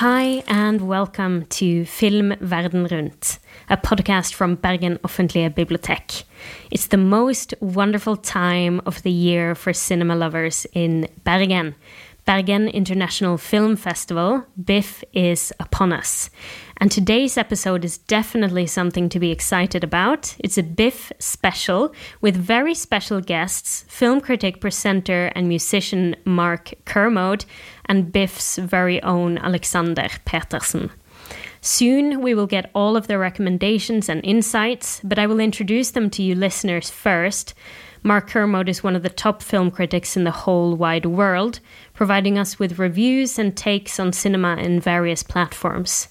Hi, and welcome to Film Verden Rundt, a podcast from Bergen Offentlige Bibliotek. It's the most wonderful time of the year for cinema lovers in Bergen. Bergen International Film Festival, BIFF, is upon us. And today's episode is definitely something to be excited about. It's a BIFF special with very special guests film critic, presenter, and musician Mark Kermode, and BIFF's very own Alexander Petersen. Soon we will get all of their recommendations and insights, but I will introduce them to you listeners first. Mark Kermode is one of the top film critics in the whole wide world, providing us with reviews and takes on cinema in various platforms.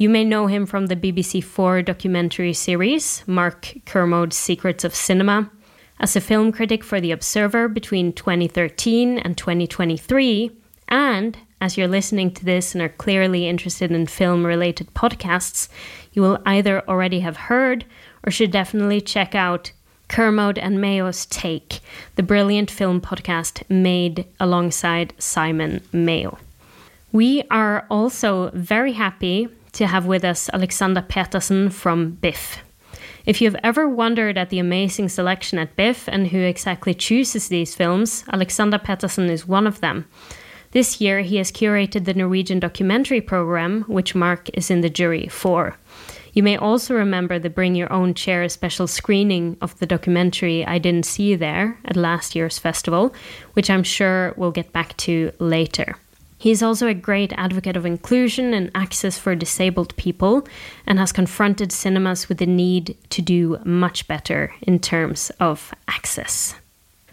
You may know him from the BBC Four documentary series, Mark Kermode's Secrets of Cinema. As a film critic for The Observer between 2013 and 2023, and as you're listening to this and are clearly interested in film related podcasts, you will either already have heard or should definitely check out Kermode and Mayo's Take, the brilliant film podcast made alongside Simon Mayo. We are also very happy to have with us Alexander Petersen from BIFF. If you've ever wondered at the amazing selection at BIFF and who exactly chooses these films, Alexander Petersen is one of them. This year, he has curated the Norwegian documentary program, which Mark is in the jury for. You may also remember the Bring Your Own Chair special screening of the documentary I Didn't See You There at last year's festival, which I'm sure we'll get back to later. He is also a great advocate of inclusion and access for disabled people and has confronted cinemas with the need to do much better in terms of access.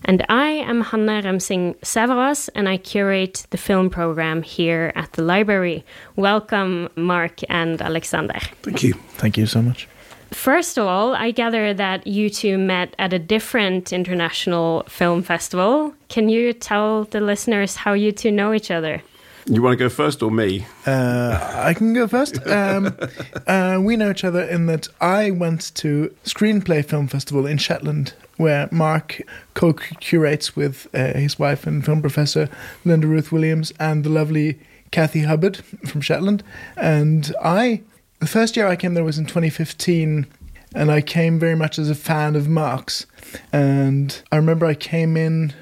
And I am Hanne Rømsing Sæverås, and I curate the film program here at the library. Welcome, Mark and Alexander. Thank you. Thank you so much. First of all, I gather that you two met at a different international film festival. Can you tell the listeners how you two know each other? You want to go first or me? Uh, I can go first. Um, uh, we know each other in that I went to Screenplay Film Festival in Shetland, where Mark co-curates with uh, his wife and film professor Linda Ruth Williams and the lovely Kathy Hubbard from Shetland. And I, the first year I came there was in 2015, and I came very much as a fan of Mark's. And I remember I came in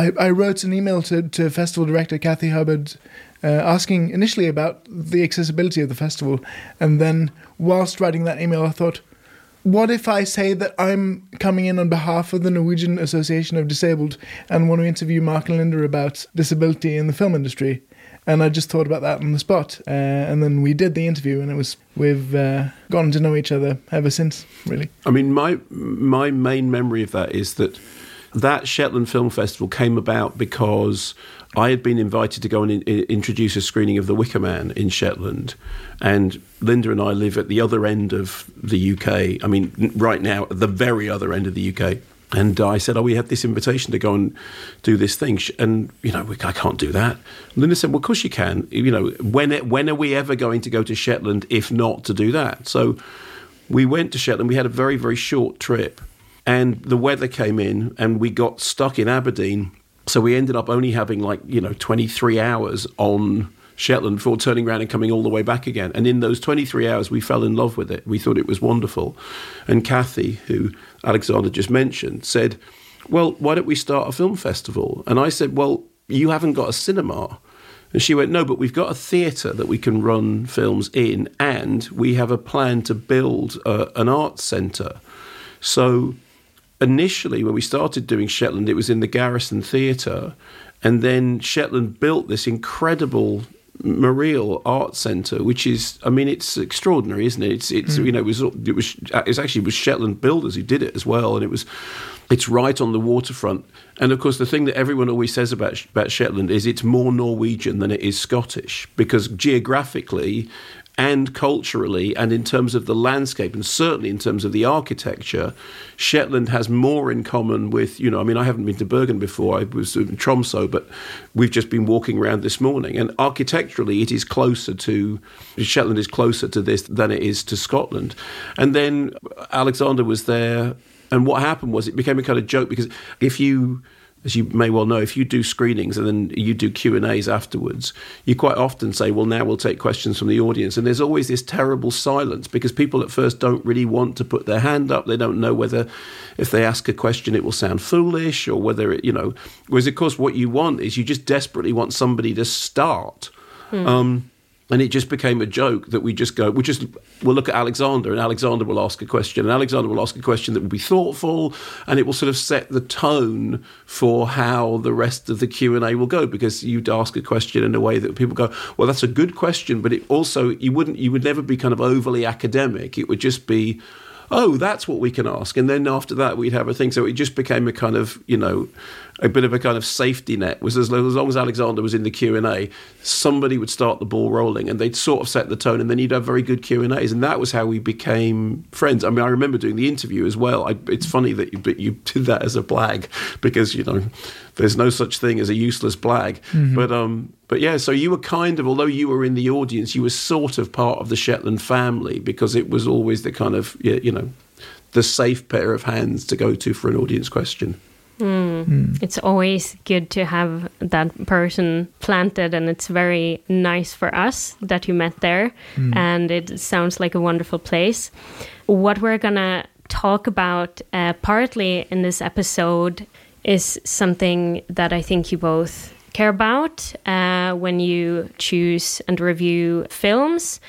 I, I wrote an email to, to festival director Kathy Hubbard uh, asking initially about the accessibility of the festival. And then, whilst writing that email, I thought, what if I say that I'm coming in on behalf of the Norwegian Association of Disabled and want to interview Mark and Linda about disability in the film industry? And I just thought about that on the spot. Uh, and then we did the interview, and it was we've uh, gotten to know each other ever since. Really. I mean, my my main memory of that is that that Shetland Film Festival came about because I had been invited to go and in, introduce a screening of The Wicker Man in Shetland, and Linda and I live at the other end of the UK. I mean, right now, at the very other end of the UK. And I said, "Oh, we had this invitation to go and do this thing," and you know, I can't do that. Linda said, "Well, of course you can. You know, when when are we ever going to go to Shetland if not to do that?" So we went to Shetland. We had a very very short trip, and the weather came in and we got stuck in Aberdeen. So we ended up only having like, you know, 23 hours on Shetland before turning around and coming all the way back again. And in those 23 hours, we fell in love with it. We thought it was wonderful. And Kathy, who Alexander just mentioned, said, Well, why don't we start a film festival? And I said, Well, you haven't got a cinema. And she went, No, but we've got a theatre that we can run films in, and we have a plan to build a, an arts centre. So initially, when we started doing Shetland, it was in the Garrison Theatre. And then Shetland built this incredible Mareel Art Centre, which is, I mean, it's extraordinary, isn't it? It's, it's mm. you know, it was, it was, it was actually it was Shetland builders who did it as well, and it was, it's right on the waterfront. And of course, the thing that everyone always says about about Shetland is it's more Norwegian than it is Scottish because geographically, and culturally and in terms of the landscape and certainly in terms of the architecture, Shetland has more in common with, you know, I mean, I haven't been to Bergen before, I was in Tromsø but we've just been walking around this morning. And architecturally, it is closer to, Shetland is closer to this than it is to Scotland. And then Alexander was there. And what happened was it became a kind of joke because if you as you may well know, if you do screenings and then you do Q and A's afterwards, you quite often say, "Well, now we'll take questions from the audience," and there's always this terrible silence because people at first don't really want to put their hand up. They don't know whether, if they ask a question, it will sound foolish or whether it, you know. Whereas, of course, what you want is you just desperately want somebody to start. Um, and it just became a joke that we just go, we just we'll look at Alexander, and Alexander will ask a question, and Alexander will ask a question that will be thoughtful, and it will sort of set the tone for how the rest of the Q and A will go. Because you'd ask a question in a way that people go, well, that's a good question, but it also you wouldn't, you would never be kind of overly academic. It would just be oh, that's what we can ask. And then after that, we'd have a thing. So it just became a kind of, you know, a bit of a kind of safety net. Was as, as long as Alexander was in the Q and A, somebody would start the ball rolling, and they'd sort of set the tone, and then you'd have very good Q and A's, and that was how we became friends. I mean, I remember doing the interview as well. I, it's funny that you, you did that as a blag because you know there's no such thing as a useless blag. Mm-hmm. But um, but yeah, so you were kind of, although you were in the audience, you were sort of part of the Shetland family because it was always the kind of you know the safe pair of hands to go to for an audience question. Mm. Mm. It's always good to have that person planted, and it's very nice for us that you met there. Mm. And it sounds like a wonderful place. What we're gonna talk about uh, partly in this episode is something that I think you both care about uh, when you choose and review films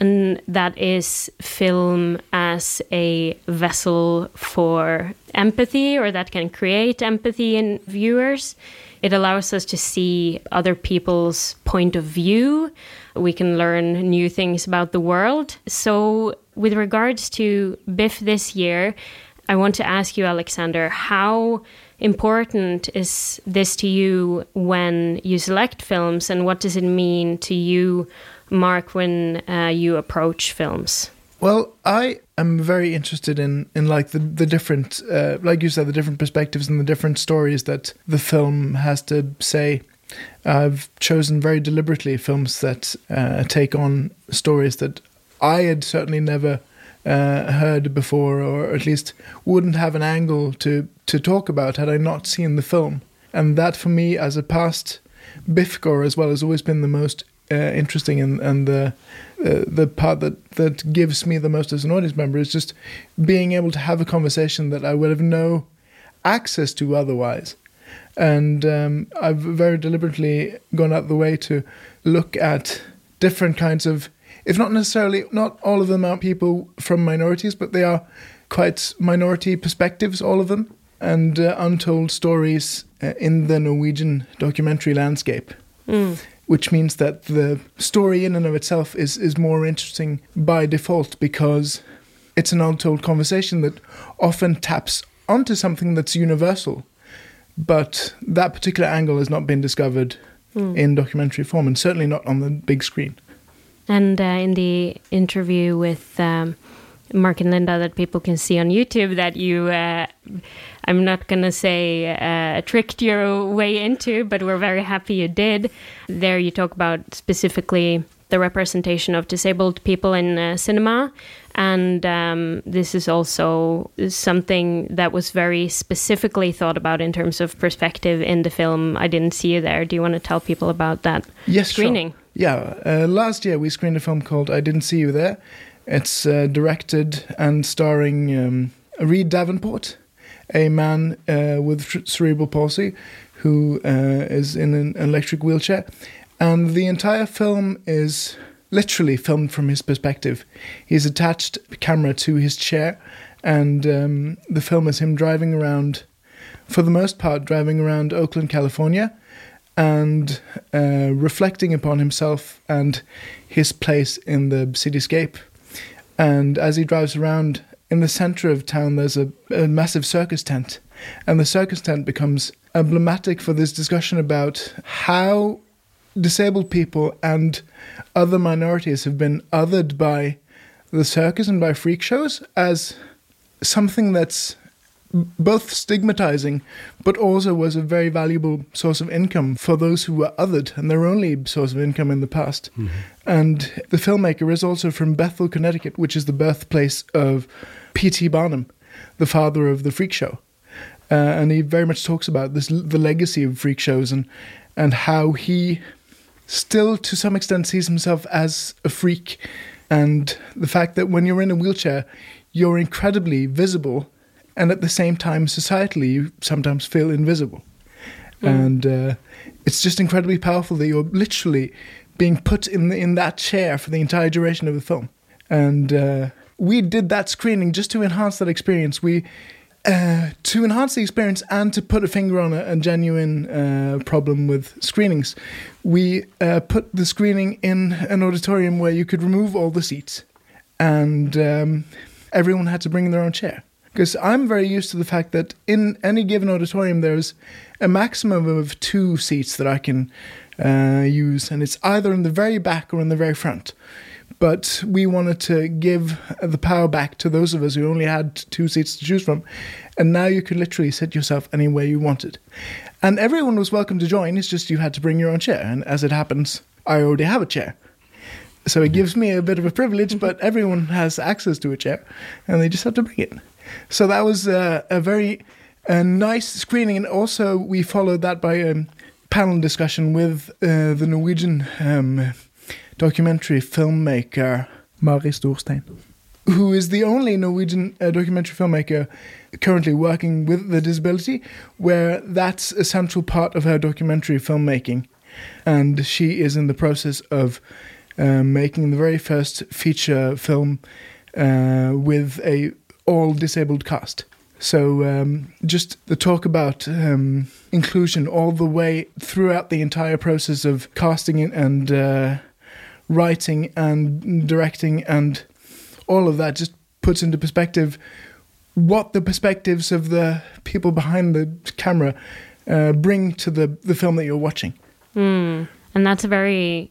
and that is film as a vessel for empathy or that can create empathy in viewers. It allows us to see other people's point of view. We can learn new things about the world. So, with regards to BIFF this year, I want to ask you, Alexander, how important is this to you when you select films, and what does it mean to you Mark, when uh, you approach films? Well, I am very interested in in like the the different, uh, like you said, the different perspectives and the different stories that the film has to say. I've chosen very deliberately films that uh, take on stories that I had certainly never uh, heard before, or at least wouldn't have an angle to to talk about had I not seen the film. And that, for me, as a past Biff as well, has always been the most uh, interesting and and the uh, the part that that gives me the most as an audience member is just being able to have a conversation that I would have no access to otherwise. And um, I've very deliberately gone out the way to look at different kinds of, if not necessarily, not all of them are people from minorities, but they are quite minority perspectives, all of them, and uh, untold stories uh, in the Norwegian documentary landscape. Mm which means that the story in and of itself is, is more interesting by default because it's an untold conversation that often taps onto something that's universal. But that particular angle has not been discovered mm. in documentary form, and certainly not on the big screen. And uh, in the interview with um, Mark and Linda that people can see on YouTube, that you uh, I'm not going to say uh, tricked your way into, but we're very happy you did. There, you talk about specifically the representation of disabled people in uh, cinema. And um, this is also something that was very specifically thought about in terms of perspective in the film. I didn't see you there. Do you want to tell people about that yes, screening? Sure. Yeah, uh, last year we screened a film called I Didn't See You There. It's uh, directed and starring um, Reid Davenport a man uh, with cerebral palsy who uh, is in an electric wheelchair. And the entire film is literally filmed from his perspective. He's attached a camera to his chair, and um, the film is him driving around, for the most part, driving around Oakland, California, and uh, reflecting upon himself and his place in the cityscape. And as he drives around, in the center of town, there's a, a massive circus tent. And the circus tent becomes emblematic for this discussion about how disabled people and other minorities have been othered by the circus and by freak shows as something that's both stigmatizing, but also was a very valuable source of income for those who were othered and their only source of income in the past. Mm-hmm. And the filmmaker is also from Bethel, Connecticut, which is the birthplace of P.T. Barnum, the father of the freak show. uh, and he very much talks about this the legacy of freak shows and and how he still to some extent sees himself as a freak and the fact that when you're in a wheelchair you're incredibly visible and at the same time societally you sometimes feel invisible mm. and uh, it's just incredibly powerful that you're literally being put in the, in that chair for the entire duration of the film and uh, we did that screening just to enhance that experience. We uh, to enhance the experience and to put a finger on a, a genuine uh, problem with screenings, we uh, put the screening in an auditorium where you could remove all the seats, and um, everyone had to bring their own chair. Because I'm very used to the fact that in any given auditorium, there's a maximum of two seats that I can uh, use, and it's either in the very back or in the very front but we wanted to give the power back to those of us who only had two seats to choose from. And now you could literally sit yourself anywhere you wanted. And everyone was welcome to join, it's just you had to bring your own chair. And as it happens, I already have a chair. So it gives me a bit of a privilege, but everyone has access to a chair and they just have to bring it. So that was uh, a very a nice screening. And also, we followed that by a panel discussion with uh, the Norwegian. Um, documentary filmmaker Mari Storstein, who is the only Norwegian uh, documentary filmmaker currently working with the disability, where that's a central part of her documentary filmmaking. And she is in the process of uh, making the very first feature film uh, with a all disabled cast. So um, just the talk about um, inclusion all the way throughout the entire process of casting it and uh, writing and directing and all of that just puts into perspective what the perspectives of the people behind the camera uh, bring to the, the film that you're watching. Mm. And that's a very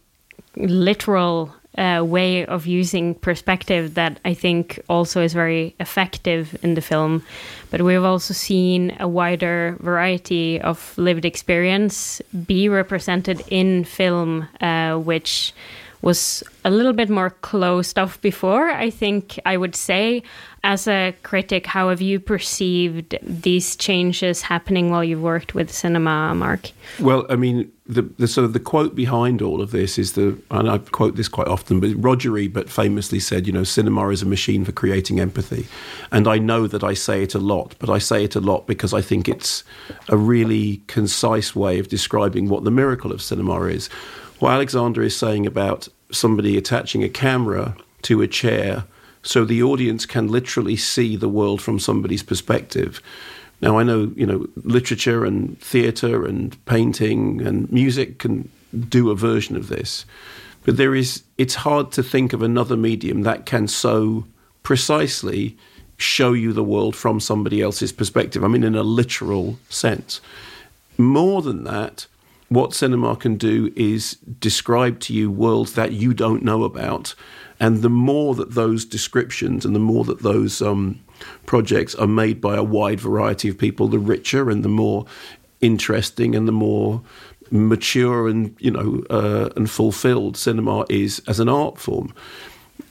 literal uh, way of using perspective that I think also is very effective in the film. But we've also seen a wider variety of lived experience be represented in film, uh, which was a little bit more closed off before, I think I would say. As a critic, how have you perceived these changes happening while you've worked with cinema, Mark? Well, I mean, the, the sort of the quote behind all of this is the, and I quote this quite often, but Roger Ebert famously said, you know, cinema is a machine for creating empathy. And I know that I say it a lot, but I say it a lot because I think it's a really concise way of describing what the miracle of cinema is what Alexander is saying about somebody attaching a camera to a chair so the audience can literally see the world from somebody's perspective. Now, I know, you know, literature and theatre and painting and music can do a version of this, but there is, it's hard to think of another medium that can so precisely show you the world from somebody else's perspective. I mean, in a literal sense. More than that, what cinema can do is describe to you worlds that you don't know about. And the more that those descriptions and the more that those um, projects are made by a wide variety of people, the richer and the more interesting and the more mature and you know uh, and fulfilled cinema is as an art form.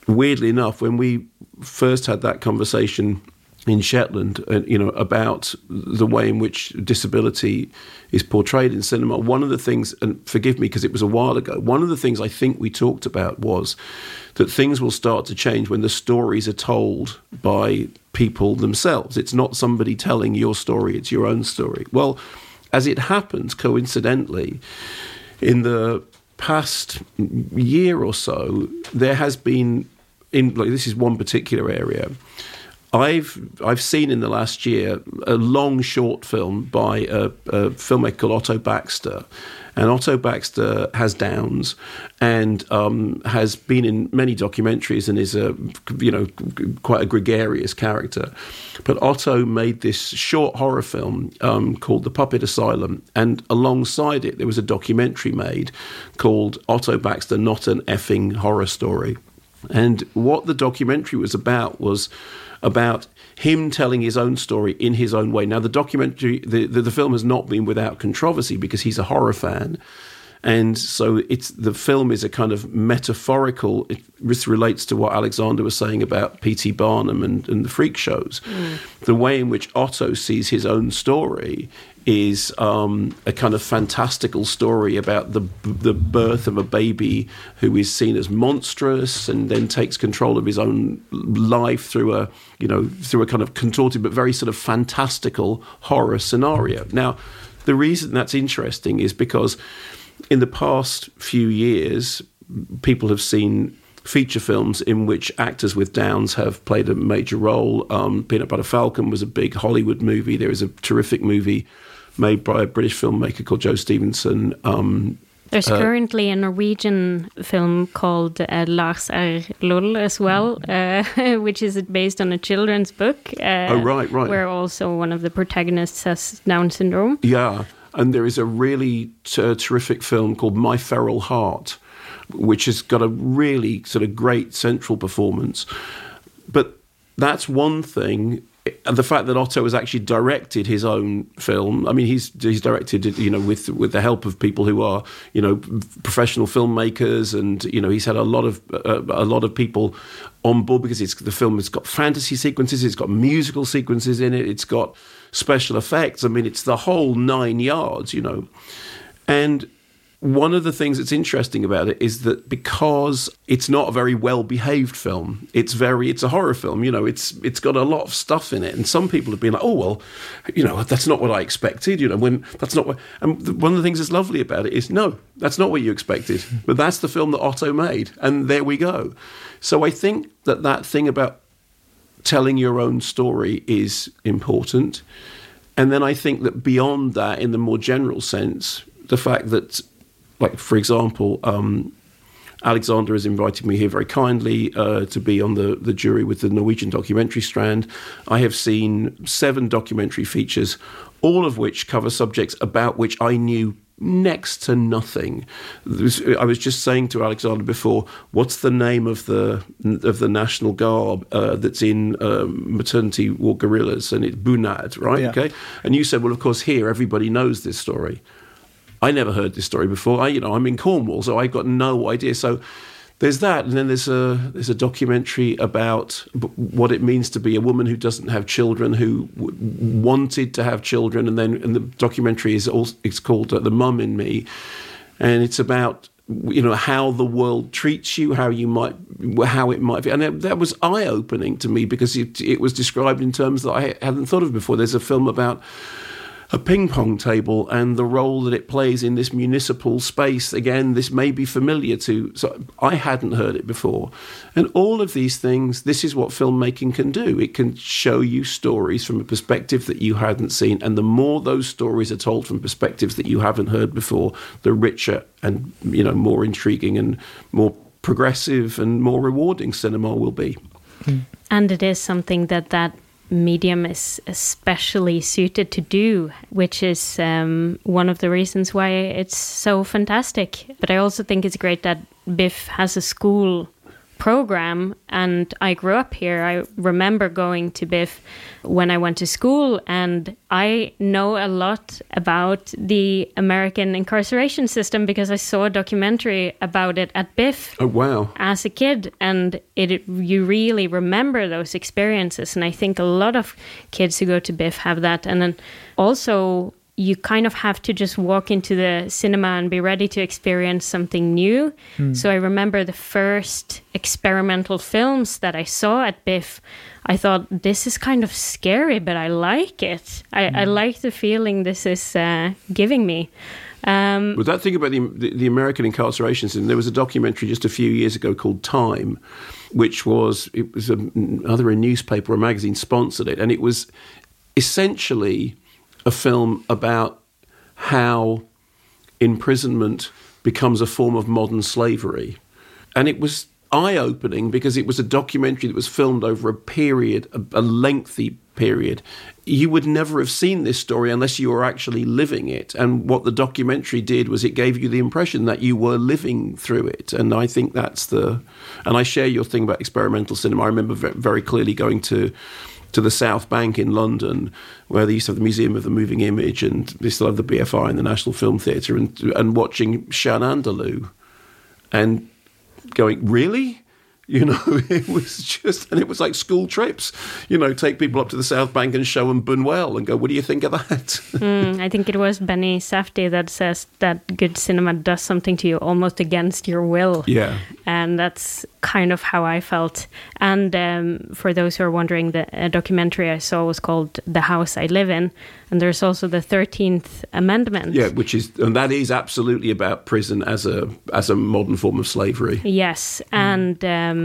Weirdly enough, when we first had that conversation in Shetland, uh, you know, about the way in which disability is portrayed in cinema. One of the things, and forgive me because it was a while ago, one of the things I think we talked about was that things will start to change when the stories are told by people themselves. It's not somebody telling your story, it's your own story. Well, as it happens, coincidentally, in the past year or so, there has been, in like this is one particular area I've I've seen in the last year a long short film by a, a, filmmaker called Otto Baxter, and Otto Baxter has Downs and um, has been in many documentaries and is a you know quite a gregarious character. But Otto made this short horror film um, called The Puppet Asylum, and alongside it there was a documentary made called Otto Baxter: Not an effing horror story. And what the documentary was about was about him telling his own story in his own way. Now, the documentary, the, the, the, film has not been without controversy because he's a horror fan. And so it's the film is a kind of metaphorical. It, this relates to what Alexander was saying about P.T. Barnum and, and the freak shows. Mm. The way in which Otto sees his own story is um, a kind of fantastical story about the the birth of a baby who is seen as monstrous and then takes control of his own life through a you know through a kind of contorted but very sort of fantastical horror scenario. Now, the reason that's interesting is because in the past few years, people have seen feature films in which actors with Downs have played a major role. Um, Peanut Butter Falcon was a big Hollywood movie. There is a terrific movie made by a British filmmaker called Joe Stevenson. Um, there's uh, currently a Norwegian film called uh, Lars er LOL as well, uh, which is based on a children's book. Uh, oh, right, right. Where also one of the protagonists has Down syndrome. Yeah, and there is a really terrific film called My Feral Heart, which has got a really sort of great central performance. But that's one thing the fact that Otto has actually directed his own film. I mean, he's he's directed you know, with with the help of people who are, you know, professional filmmakers, and you know, he's had a lot of uh, a lot of people on board because it's the film has got fantasy sequences, it's got musical sequences in it, it's got special effects. I mean, it's the whole nine yards, you know, and one of the things that's interesting about it is that because it's not a very well behaved film, it's very it's a horror film. You know, it's it's got a lot of stuff in it, and some people have been like, oh well, you know, that's not what I expected. You know, when that's not what. And one of the things that's lovely about it is no, that's not what you expected, but that's the film that Otto made, and there we go. So I think that that thing about telling your own story is important. And then I think that beyond that, in the more general sense, the fact that like for example, um, Alexander has invited me here very kindly uh, to be on the, the jury with the Norwegian documentary strand. I have seen seven documentary features, all of which cover subjects about which I knew next to nothing. I was just saying to Alexander before, what's the name of the of the national garb uh, that's in um, maternity war guerrillas? And it's Bunad, right? Yeah. Okay. And you said, well, of course, here everybody knows this story. I never heard this story before. I, you know, I'm in Cornwall, so I've got no idea. So there's that, and then there's a there's a documentary about what it means to be a woman who doesn't have children, who w- wanted to have children, and then and the documentary is also, it's called uh, "The Mum in Me," and it's about you know how the world treats you, how you might, how it might be, and that, that was eye opening to me because it, it was described in terms that I hadn't thought of before. There's a film about a ping pong table and the role that it plays in this municipal space. Again, this may be familiar to, so I hadn't heard it before. And all of these things, this is what filmmaking can do. It can show you stories from a perspective that you hadn't seen. And the more those stories are told from perspectives that you haven't heard before, the richer and, you know, more intriguing and more progressive and more rewarding cinema will be. Hmm. And it is something that that medium is especially suited to do, which is um, one of the reasons why it's so fantastic. But I also think it's great that BIFF has a school program and I grew up here. I remember going to BIFF when I went to school and I know a lot about the American incarceration system because I saw a documentary about it at BIFF. Oh wow. As a kid and it you really remember those experiences and I think a lot of kids who go to BIFF have that and then also you kind of have to just walk into the cinema and be ready to experience something new. Mm. So I remember the first experimental films that I saw at BIFF. I thought this is kind of scary, but I like it. I, mm. I hmm. like the feeling this is uh, giving me. Um, well, that thing about the, the, the American incarceration system, there was a documentary just a few years ago called Time, which was it was a, either a newspaper or a magazine sponsored it, and it was essentially a film about how imprisonment becomes a form of modern slavery. And it was eye opening because it was a documentary that was filmed over a period, a, a, lengthy period. You would never have seen this story unless you were actually living it. And what the documentary did was it gave you the impression that you were living through it. And I think that's the. And I share your thing about experimental cinema. I remember very clearly going to to the South Bank in London, where they used to have the Museum of the Moving Image, and they still have the BFI and the National Film Theatre, and and watching Chien Andalou, and going, really? You know, it was just, and it was like school trips. You know, take people up to the South Bank and show them Buñuel and go, "What do you think of that?" mm, I think it was Benny Safdie that says that good cinema does something to you almost against your will. Yeah, and that's kind of how I felt. And um, for those who are wondering, the documentary I saw was called "The House I Live In," and there's also the Thirteenth Amendment. Yeah, which is and that is absolutely about prison as a as a modern form of slavery. Yes, mm. and. Um,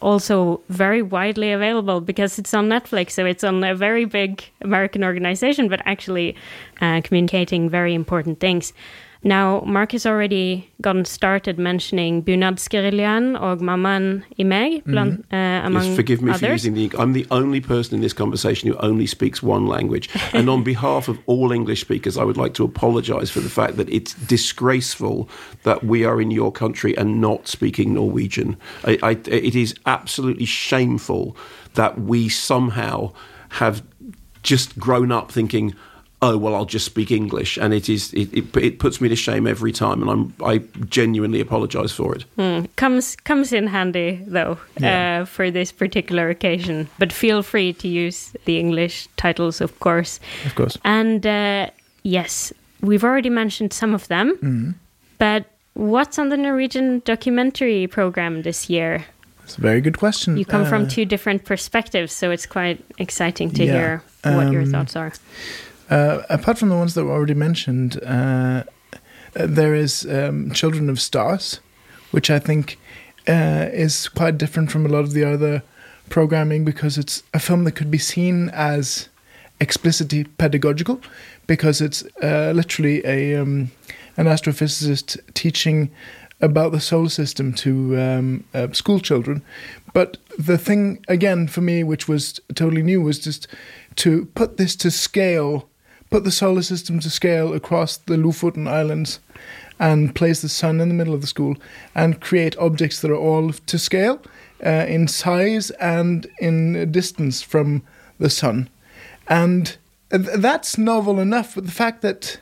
also very widely available because it's on Netflix. So it's on a very big American organization, but actually uh, communicating very important things. Now, Mark has already gotten started mentioning Bunadsgeriljaen og Mammaen i meg, blant, mm uh, among yes, forgive me others. for using the... I'm the only person in this conversation who only speaks one language. and on behalf of all English speakers, I would like to apologise for the fact that it's disgraceful that we are in your country and not speaking Norwegian. I, I, it is absolutely shameful that we somehow have just grown up thinking oh well i'll just speak english and it is it, it, it puts me to shame every time and i'm i genuinely apologize for it mm. comes comes in handy though yeah. uh, for this particular occasion but feel free to use the english titles of course of course and uh, yes we've already mentioned some of them mm. but what's on the norwegian documentary program this year it's a very good question. You come uh, from two different perspectives, so it's quite exciting to yeah. hear what um, your thoughts are. Uh, apart from the ones that were already mentioned, uh, there is um, Children of Stars, which I think uh, is quite different from a lot of the other programming because it's a film that could be seen as explicitly pedagogical because it's uh, literally a um, an astrophysicist teaching about the solar system to um, uh, school children. But the thing, again, for me, which was totally new, was just to put this to scale put the solar system to scale across the Lofoten Islands and place the sun in the middle of the school and create objects that are all to scale uh, in size and in distance from the sun. And that's novel enough, but the fact that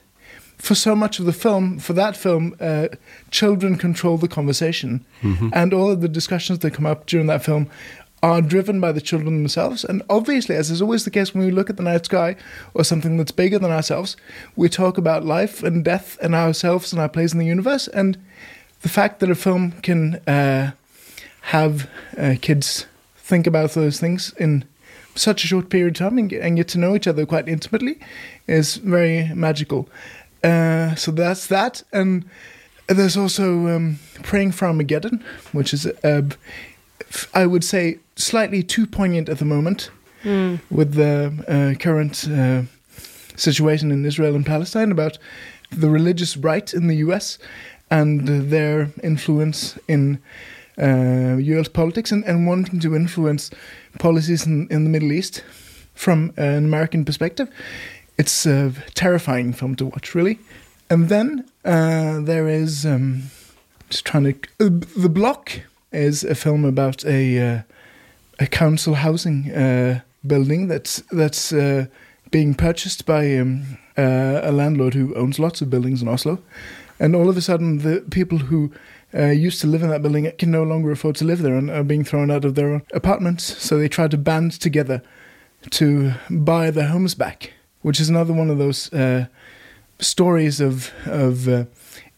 for so much of the film, for that film, uh, children control the conversation. Mm-hmm. And all of the discussions that come up during that film are driven by the children themselves. And obviously, as is always the case when we look at the night sky or something that's bigger than ourselves, we talk about life and death and ourselves and our place in the universe. And the fact that a film can uh, have uh, kids think about those things in such a short period of time and get, and get to know each other quite intimately is very magical. Uh, so that's that. And there's also um, Praying for Armageddon, which is a I would say, slightly too poignant at the moment mm. with the uh, current uh, situation in Israel and Palestine about the religious right in the US and uh, their influence in US politics and, and, wanting to influence policies in, in the Middle East from an American perspective. It's a terrifying film to watch, really. And then uh, there is um, just trying to uh, the block is a film about a uh, a council housing uh, building that's that's uh, being purchased by um, uh, a landlord who owns lots of buildings in Oslo, and all of a sudden the people who uh, used to live in that building can no longer afford to live there and are being thrown out of their apartments. So they try to band together to buy their homes back, which is another one of those uh, stories of of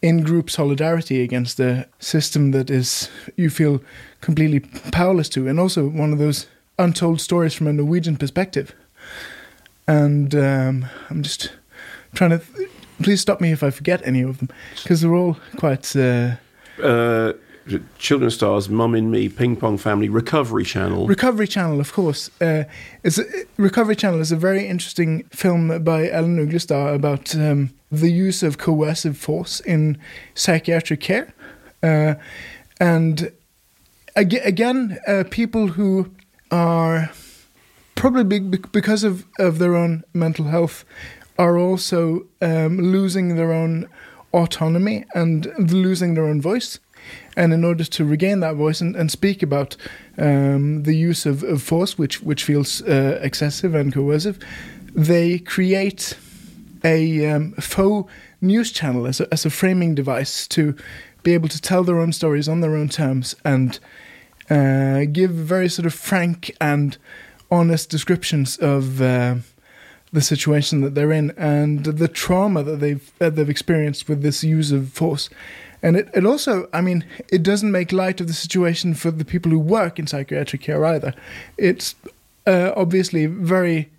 in group solidarity against a system that is you feel completely powerless to, and also one of those untold stories from a Norwegian perspective. And um, I'm just trying to. Th- please stop me if I forget any of them, because they're all quite. Uh, uh, Children's Stars, Mum and Me, Ping Pong Family, Recovery Channel. Recovery Channel, of course. Uh, is a, Recovery Channel is a very interesting film by Ellen Uglestad about um, the use of coercive force in psychiatric care. Uh, and ag- again, uh, people who are probably because of, of their own mental health are also um, losing their own autonomy and losing their own voice And in order to regain that voice and, and speak about um, the use of, of, force, which which feels uh, excessive and coercive, they create a um, faux news channel as a, as a framing device to be able to tell their own stories on their own terms and uh, give very sort of frank and honest descriptions of uh, the situation that they're in and the trauma that they've that they've experienced with this use of force. And it, it also, I mean, it doesn't make light of the situation for the people who work in psychiatric care either. It's uh, obviously very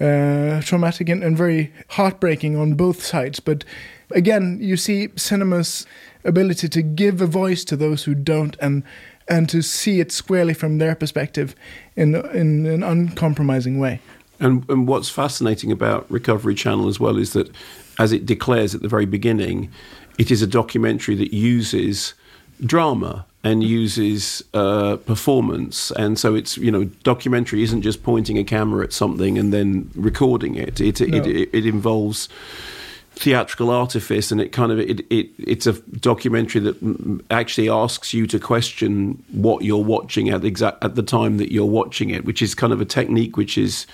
uh, traumatic and, and very heartbreaking on both sides. But again, you see cinema's ability to give a voice to those who don't and and to see it squarely from their perspective in in an uncompromising way. And, and what's fascinating about Recovery Channel as well is that, as it declares at the very beginning, it is a documentary that uses drama and uses uh, performance. And so it's, you know, documentary isn't just pointing a camera at something and then recording it. It, no. it, it, it, involves theatrical artifice and it kind of it, it it's a documentary that actually asks you to question what you're watching at exact at the time that you're watching it which is kind of a technique which is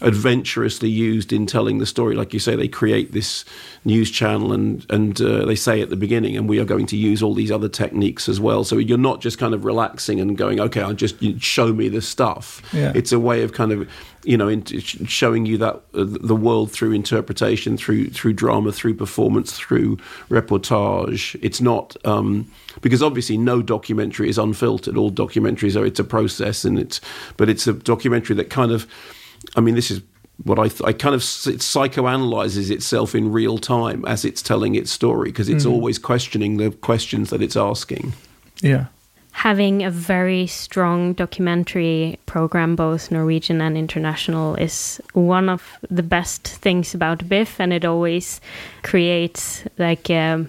adventurously used in telling the story. Like you say, they create this news channel and and uh, they say at the beginning, and we are going to use all these other techniques as well. So you're not just kind of relaxing and going, okay, I'll just show me the stuff. Yeah. It's a way of kind of you know in, showing you that uh, the world through interpretation, through through drama, through performance, through reportage. It's not. Um, because obviously no documentary is unfiltered. All documentaries are it's a process, and it's but it's a documentary that kind of I mean, this is what I, th- I kind of it psychoanalyzes itself in real time as it's telling its story because it's mm. always questioning the questions that it's asking. Yeah. Having a very strong documentary program, both Norwegian and international, is one of the best things about BIFF, and it always creates like um,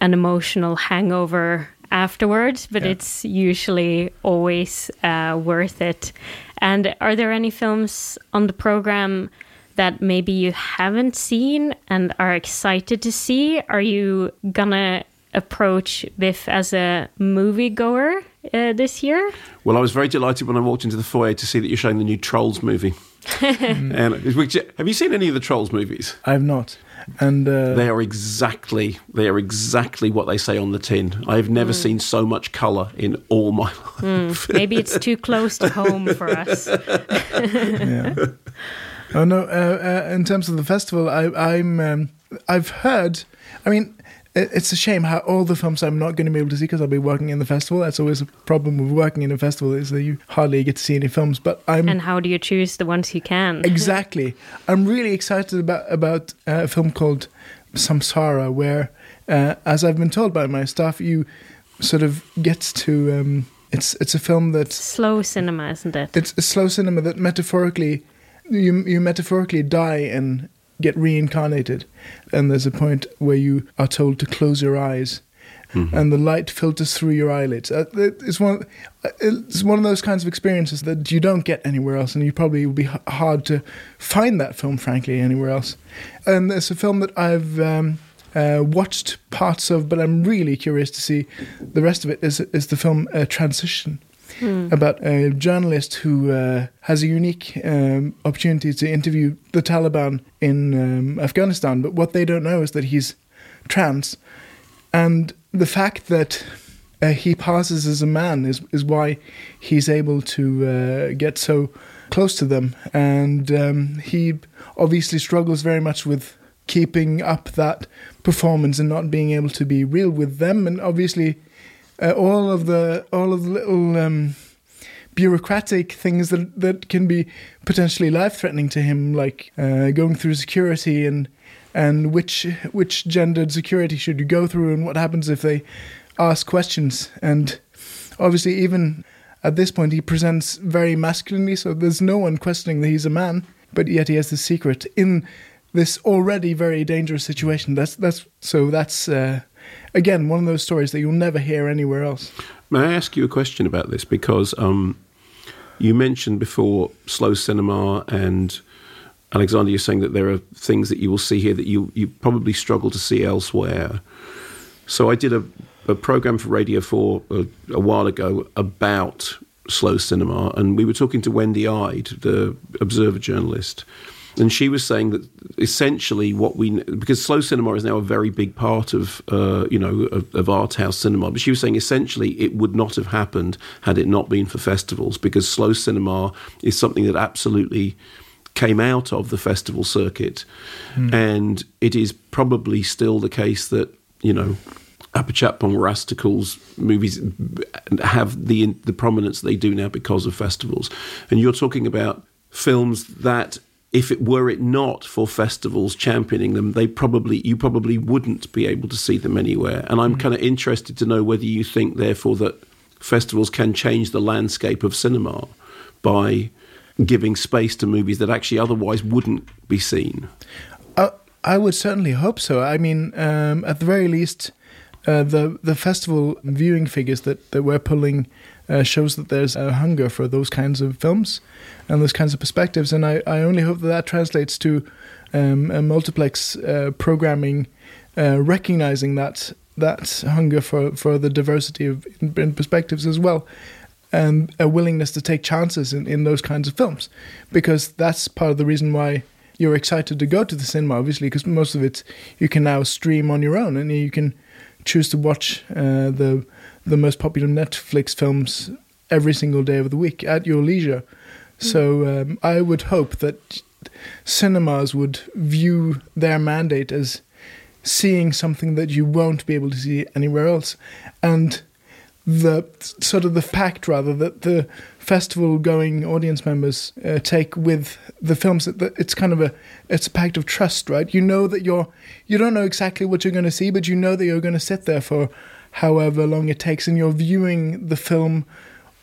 an emotional hangover afterwards, but yeah. it's usually always uh, worth it. And are there any films on the program that maybe you haven't seen and are excited to see? Are you gonna approach BIFF as a moviegoer uh, this year? Well, I was very delighted when I walked into the foyer to see that you're showing the new Trolls movie. and have you seen any of the Trolls movies? I have not and uh, they are exactly they are exactly what they say on the tin. I have never mm. seen so much color in all my life. Mm, maybe it's too close to home for us. yeah. Oh no! Uh, uh, in terms of the festival, I, am um, I've heard. I mean, it's a shame how all the films I'm not going to be able to see because I'll be working in the festival. That's always a problem with working in a festival is that you hardly get to see any films. But I'm and how do you choose the ones you can? exactly. I'm really excited about about uh, a film called Samsara, where, uh, as I've been told by my staff, you sort of get to. Um, it's it's a film that slow cinema, isn't it? It's a slow cinema that metaphorically, you you metaphorically die in get reincarnated. And there's a point where you are told to close your eyes. Mm-hmm. And the light filters through your eyelids. Uh, it's one. It's one of those kinds of experiences that you don't get anywhere else, and you probably would be hard to find that film, frankly, anywhere else. And it's a film that I've um, uh, watched parts of, but I'm really curious to see the rest of it. Is is the film uh, Transition? Mm. about a journalist who uh, has a unique um, opportunity to interview the Taliban in um, Afghanistan. But what they don't know is that he's trans, and the fact that uh, he passes as a man is is why he's able to uh, get so close to them, and um, he obviously struggles very much with keeping up that performance and not being able to be real with them, and obviously uh, all of the all of the little um, bureaucratic things that that can be potentially life threatening to him, like uh, going through security and and which which gendered security should you go through, and what happens if they ask questions. And obviously, even at this point, he presents very masculinely, so there's no one questioning that he's a man, but yet he has this secret in this already very dangerous situation. That's that's so that's. Uh, again, one of those stories that you'll never hear anywhere else. May I ask you a question about this? Because um, you mentioned before slow cinema, and Alexander, you're saying that there are things that you will see here that you, you probably struggle to see elsewhere. So I did a, a program for Radio 4 a, a while ago about slow cinema, and we were talking to Wendy Ide, the Observer journalist, and she was saying that essentially what we because slow cinema is now a very big part of uh, you know of, of art house cinema, but she was saying essentially it would not have happened had it not been for festivals because slow cinema is something that absolutely came out of the festival circuit, mm. and it is probably still the case that you know Apichatpong Weerasethakul's movies have the the prominence they do now because of festivals. And you're talking about films that if it were it not for festivals championing them, they probably you probably wouldn't be able to see them anywhere. And I'm mm. kind of interested to know whether you think, therefore, that festivals can change the landscape of cinema by giving space to movies that actually otherwise wouldn't be seen. Uh, I would certainly hope so. I mean, um, at the very least, uh, the the festival viewing figures that, that we're pulling uh, shows that there's a hunger for those kinds of films and those kinds of perspectives. And I, I only hope that that translates to um, a multiplex uh, programming uh, recognizing that that hunger for, for the diversity of in perspectives as well and a willingness to take chances in, in those kinds of films because that's part of the reason why you're excited to go to the cinema obviously because most of it you can now stream on your own and you can choose to watch uh, the the most popular Netflix films every single day of the week at your leisure. Mm. So um, I would hope that cinemas would view their mandate as seeing something that you won't be able to see anywhere else, and the sort of the fact rather that the festival going audience members uh, take with the films that it's kind of a it's a pact of trust right you know that you're you don't know exactly what you're going to see but you know that you're going to sit there for however long it takes, and you're viewing the film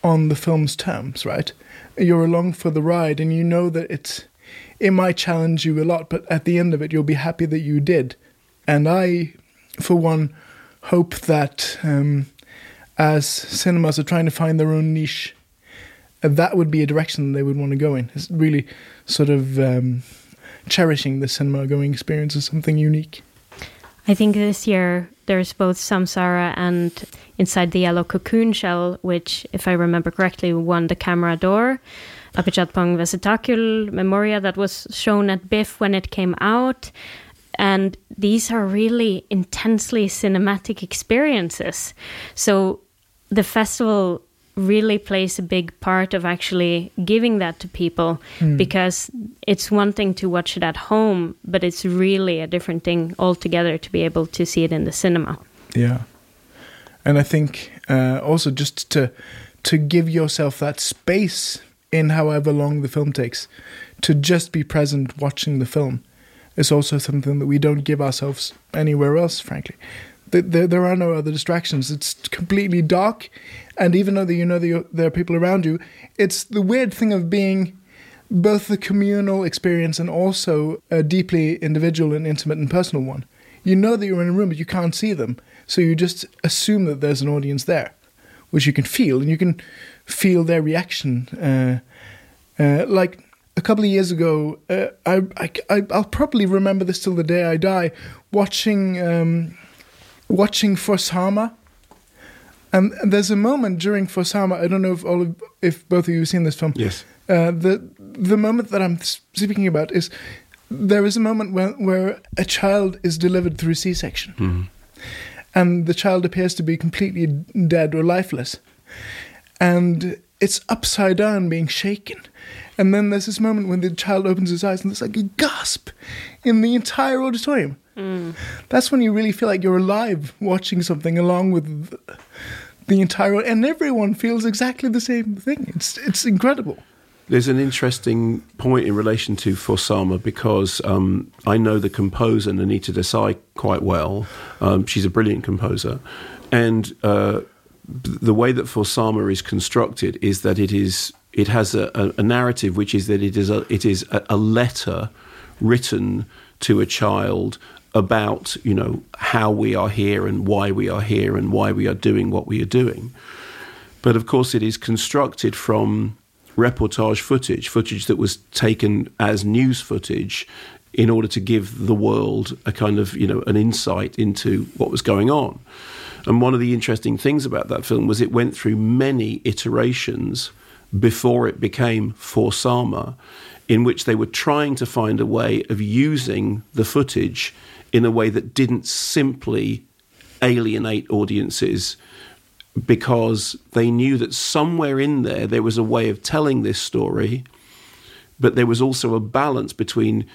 on the film's terms, right? You're along for the ride, and you know that it's it might challenge you a lot, but at the end of it, you'll be happy that you did. And I, for one, hope that um, as cinemas are trying to find their own niche, that would be a direction they would want to go in. It's really sort of um, cherishing the cinema going experience as something unique. I think this year there's both Samsara and Inside the Yellow Cocoon Shell, which, if I remember correctly, won the Camera d'Or. Apichatpong Weerasethakul Memoria that was shown at BIFF when it came out. And these are really intensely cinematic experiences. So the festival really plays a big part of actually giving that to people mm. because it's one thing to watch it at home, but it's really a different thing altogether to be able to see it in the cinema. Yeah, and I think uh, also just to to give yourself that space in however long the film takes to just be present watching the film is also something that we don't give ourselves anywhere else, frankly there, there are no other distractions. It's completely dark, and even though you know there are people around you, it's the weird thing of being both the communal experience and also a deeply individual and intimate and personal one. You know that you're in a room, but you can't see them, so you just assume that there's an audience there, which you can feel, and you can feel their reaction. Uh, uh, like a couple of years ago, uh, I, I, I'll probably remember this till the day I die, watching. Um, watching For Sama. And there's a moment during For Sama. I don't know if all of, if both of you have seen this film. Yes. Uh, the the moment that I'm speaking about is there is a moment where where a child is delivered through C-section, mm-hmm. and the child appears to be completely dead or lifeless, and it's upside down, being shaken. And then there's this moment when the child opens his eyes, and there's like a gasp in the entire auditorium. Mm. That's when you really feel like you're alive watching something along with the entire and everyone feels exactly the same thing. It's it's incredible. There's an interesting point in relation to For Sama because um, I know the composer Nainita Desai quite well. Um, she's a brilliant composer, and uh, the way that For Sama is constructed is that it is it has a, a, a narrative which is that it is a it is a, a letter written to a child about you know how we are here and why we are here and why we are doing what we are doing. But of course, it is constructed from reportage footage, footage that was taken as news footage in order to give the world a kind of, you know, an insight into what was going on. And one of the interesting things about that film was it went through many iterations before it became For Sama, in which they were trying to find a way of using the footage in a way that didn't simply alienate audiences because they knew that somewhere in there there was a way of telling this story, but there was also a balance between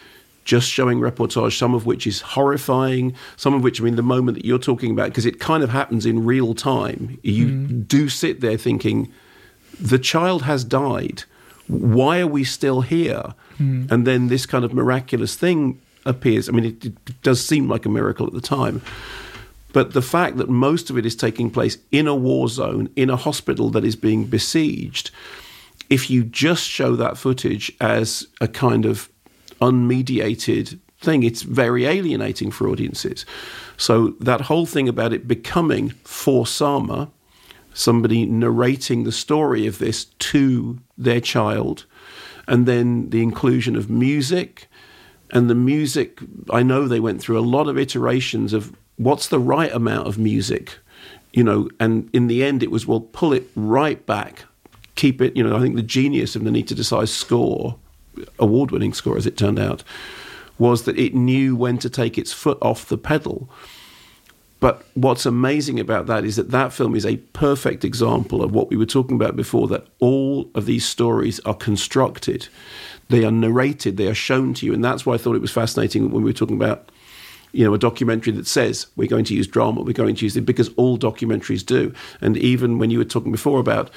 just showing reportage, some of which is horrifying, some of which, I mean, the moment that you're talking about, because it kind of happens in real time, you mm. do sit there thinking, the child has died. Why are we still here? Mm. And then this kind of miraculous thing appears. I mean, it, it does seem like a miracle at the time. But the fact that most of it is taking place in a war zone, in a hospital that is being besieged, if you just show that footage as a kind of unmediated thing, it's very alienating for audiences. So that whole thing about it becoming for Sama, somebody narrating the story of this to their child, and then the inclusion of music. And the music, I know they went through a lot of iterations of what's the right amount of music, you know, and in the end it was, well, pull it right back, keep it, you know, I think the genius of the Nainita Desai score, award winning score as it turned out, was that it knew when to take its foot off the pedal but what's amazing about that is that that film is a perfect example of what we were talking about before that all of these stories are constructed, they are narrated, they are shown to you. And that's why I thought it was fascinating when we were talking about you know, a documentary that says we're going to use drama, we're going to use it because all documentaries do. And even when you were talking before about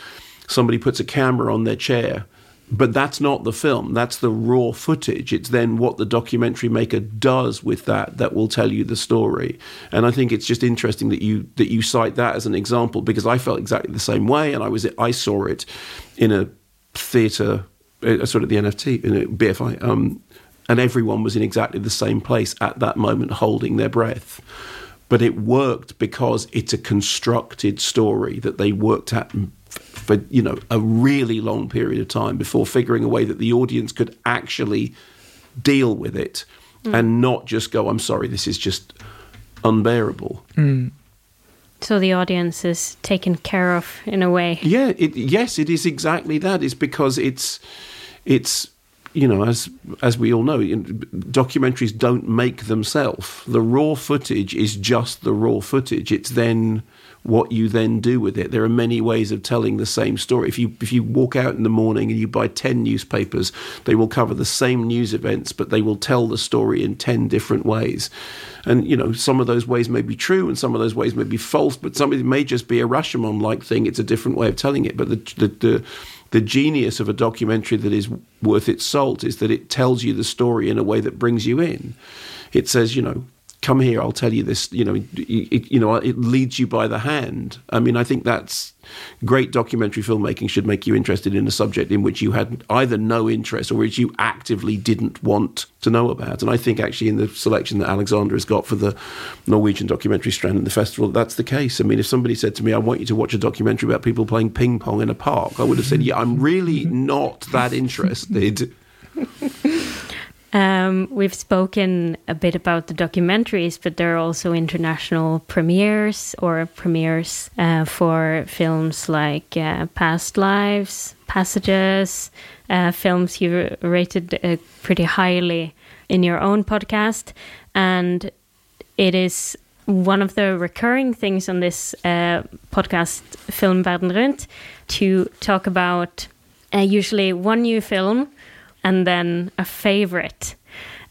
somebody puts a camera on their chair but that's not the film. That's the raw footage. It's then what the documentary maker does with that that will tell you the story. And I think it's just interesting that you that you cite that as an example because I felt exactly the same way, and I was I saw it in a theatre, uh, sort of the NFT in a BFI, um, and everyone was in exactly the same place at that moment, holding their breath. But it worked because it's a constructed story that they worked at for you know a really long period of time before figuring a way that the audience could actually deal with it mm. and not just go i'm sorry this is just unbearable mm. so the audience is taken care of in a way yeah it, yes it is exactly that it's because it's it's you know, as as we all know, documentaries don't make themselves. The raw footage is just the raw footage. It's then what you then do with it. There are many ways of telling the same story. If you if you walk out in the morning and you buy 10 newspapers, they will cover the same news events, but they will tell the story in 10 different ways. And you know, some of those ways may be true and some of those ways may be false, but some of it may just be a Rashomon like thing. It's a different way of telling it. But the, the the the genius of a documentary that is worth its salt is that it tells you the story in a way that brings you in. It says, you know, come here, I'll tell you this. You know, it, you know, it leads you by the hand. I mean, I think that's great. Documentary filmmaking should make you interested in a subject in which you had either no interest or which you actively didn't want to know about. And I think actually in the selection that Alexander has got for the Norwegian documentary strand in the festival, that's the case. I mean, if somebody said to me, "I want you to watch a documentary about people playing ping pong in a park," I would have said, "Yeah, I'm really not that interested." Um, we've spoken a bit about the documentaries, but there are also international premieres or premieres uh, for films like uh, Past Lives, Passages, uh, films you rated uh, pretty highly in your own podcast. And it is one of the recurring things on this uh, podcast, Film Verden Rundt, to talk about uh, usually one new film and then a favorite.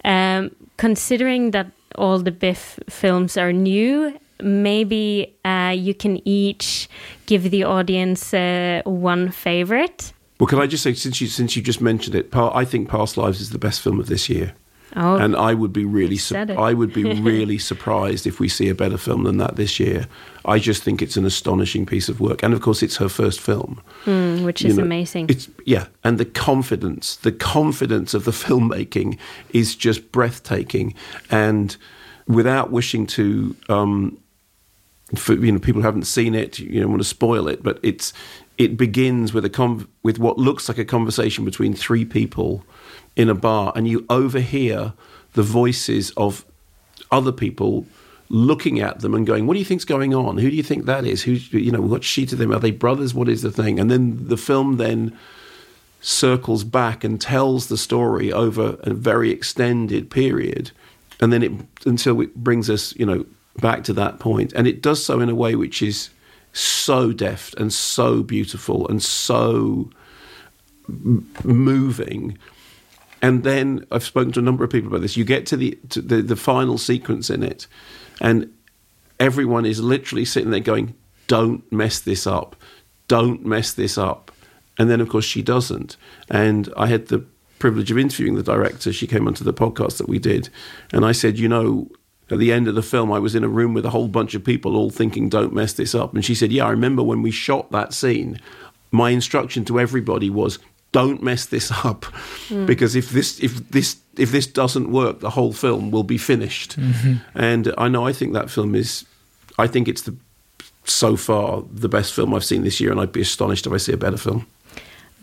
Um, considering that all the Biff films are new, maybe uh, you can each give the audience uh, one favorite. Well, can I just say, since you since you just mentioned it, I think Past Lives is the best film of this year. Oh, and I would be really, su- I would be really surprised if we see a better film than that this year. I just think it's an astonishing piece of work, and of course, it's her first film, mm, which is know, amazing. It's yeah, and the confidence, the confidence of the filmmaking is just breathtaking, and without wishing to, um, for you know, people who haven't seen it, you know, want to spoil it, but it's it begins with a con- with what looks like a conversation between three people in a bar and you overhear the voices of other people looking at them and going, "What do you think's going on? Who do you think that is? Who you know? What sheet to them are they brothers? What is the thing?" And then the film then circles back and tells the story over a very extended period, and then it until it brings us, you know, back to that point, and it does so in a way which is so deft and so beautiful and so moving. And then I've spoken to a number of people about this. You get to the to the, the final sequence in it, and everyone is literally sitting there going, "Don't mess this up! Don't mess this up!" And then, of course, she doesn't. And I had the privilege of interviewing the director. She came onto the podcast that we did, and I said, "You know, at the end of the film, I was in a room with a whole bunch of people all thinking, don't mess this up. And she said, Yeah, I remember when we shot that scene, my instruction to everybody was, don't mess this up. Mm. Because if this, if this, if this doesn't work, the whole film will be finished. Mm-hmm. And I know I think that film is, I think it's the, so far the best film I've seen this year, and I'd be astonished if I see a better film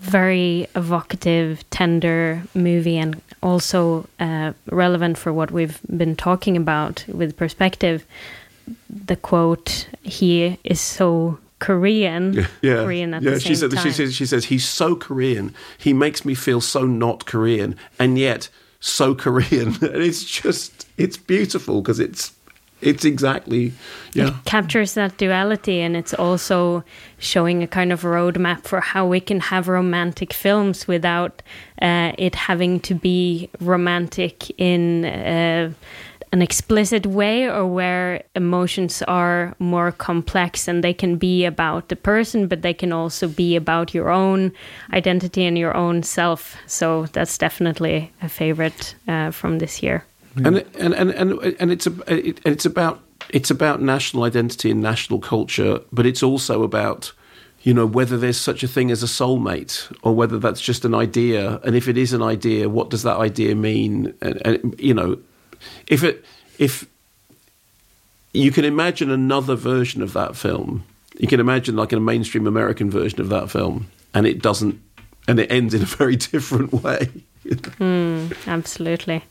very evocative, tender movie, and also uh, relevant for what we've been talking about with perspective. The quote, "He is so Korean." Yeah, yeah. Korean yeah. she said, time. She says, "She says he's so Korean. He makes me feel so not Korean, and yet so Korean." and it's just, it's beautiful because it's it's exactly yeah it captures that duality and it's also showing a kind of roadmap for how we can have romantic films without uh, it having to be romantic in uh, an explicit way or where emotions are more complex and they can be about the person but they can also be about your own identity and your own self. So that's definitely a favorite uh, from this year. And, and and and and it's a, it, it's about it's about national identity and national culture, but it's also about you know whether there's such a thing as a soulmate or whether that's just an idea, and if it is an idea, what does that idea mean? And, and you know, if it if you can imagine another version of that film, you can imagine like a mainstream American version of that film, and it doesn't, and it ends in a very different way. mm, absolutely.